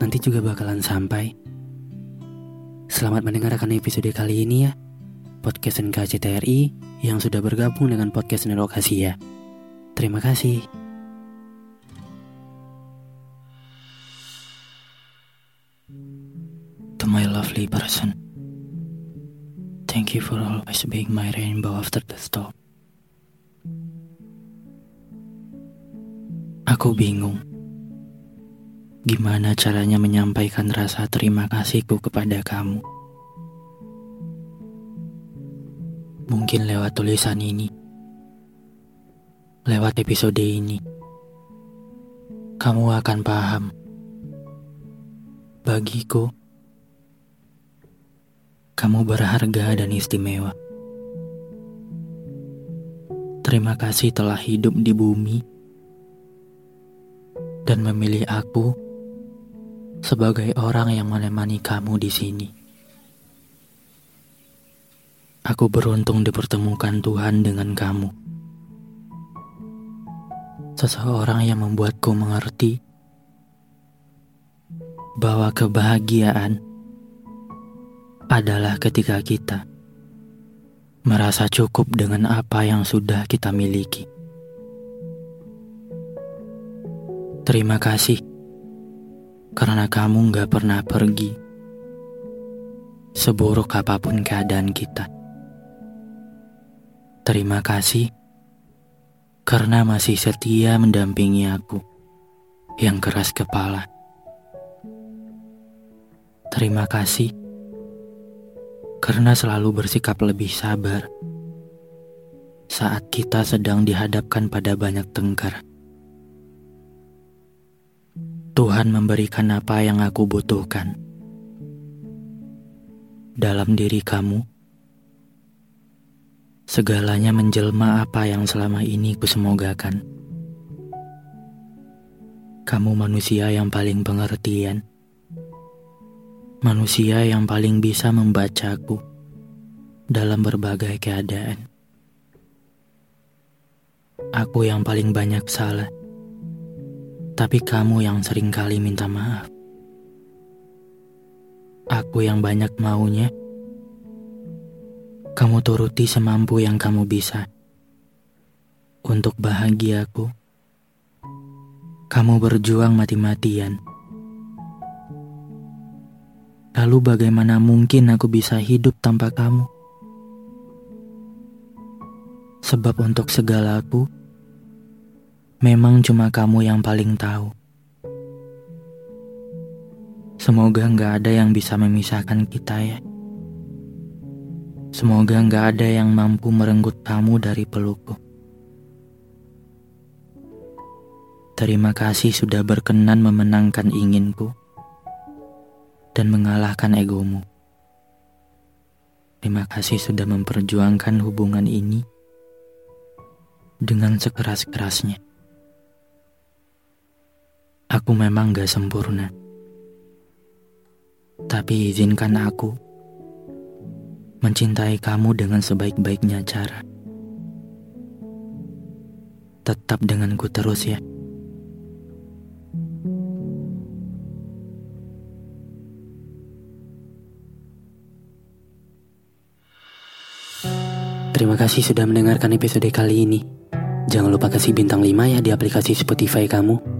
Nanti juga bakalan sampai. Selamat mendengarkan episode kali ini ya. Podcast NKCTRI yang sudah bergabung dengan podcast Network Asia. Terima kasih. To my lovely person. Thank you for always being my rainbow after the storm. Aku bingung. Gimana caranya menyampaikan rasa terima kasihku kepada kamu? Mungkin lewat tulisan ini. Lewat episode ini. Kamu akan paham. Bagiku, kamu berharga dan istimewa. Terima kasih telah hidup di bumi dan memilih aku sebagai orang yang menemani kamu di sini. Aku beruntung dipertemukan Tuhan dengan kamu. Seseorang yang membuatku mengerti bahwa kebahagiaan adalah ketika kita merasa cukup dengan apa yang sudah kita miliki. Terima kasih karena kamu gak pernah pergi, seburuk apa pun keadaan kita. Terima kasih karena masih setia mendampingi aku yang keras kepala. Terima kasih karena selalu bersikap lebih sabar saat kita sedang dihadapkan pada banyak tengkar. Tuhan memberikan apa yang aku butuhkan dalam diri kamu. Segalanya menjelma apa yang selama ini kusemogakan. Kamu manusia yang paling pengertian manusia yang paling bisa membacaku dalam berbagai keadaan. Aku yang paling banyak salah, tapi kamu yang sering kali minta maaf. Aku yang banyak maunya, kamu turuti semampu yang kamu bisa. Untuk bahagiaku, kamu berjuang mati-matian Lalu bagaimana mungkin aku bisa hidup tanpa kamu? Sebab untuk segalaku, memang cuma kamu yang paling tahu. Semoga nggak ada yang bisa memisahkan kita ya. Semoga nggak ada yang mampu merenggut kamu dari pelukku. Terima kasih sudah berkenan memenangkan inginku dan mengalahkan egomu. Terima kasih sudah memperjuangkan hubungan ini dengan sekeras-kerasnya. Aku memang gak sempurna. Tapi izinkan aku mencintai kamu dengan sebaik-baiknya cara. Tetap denganku terus ya. Terima kasih sudah mendengarkan episode kali ini. Jangan lupa kasih bintang 5 ya di aplikasi Spotify kamu.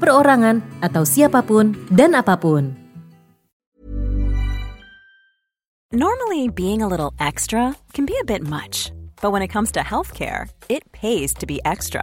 perorangan, atau siapa pun dan apa pun. Normally, being a little extra can be a bit much, but when it comes to healthcare, it pays to be extra.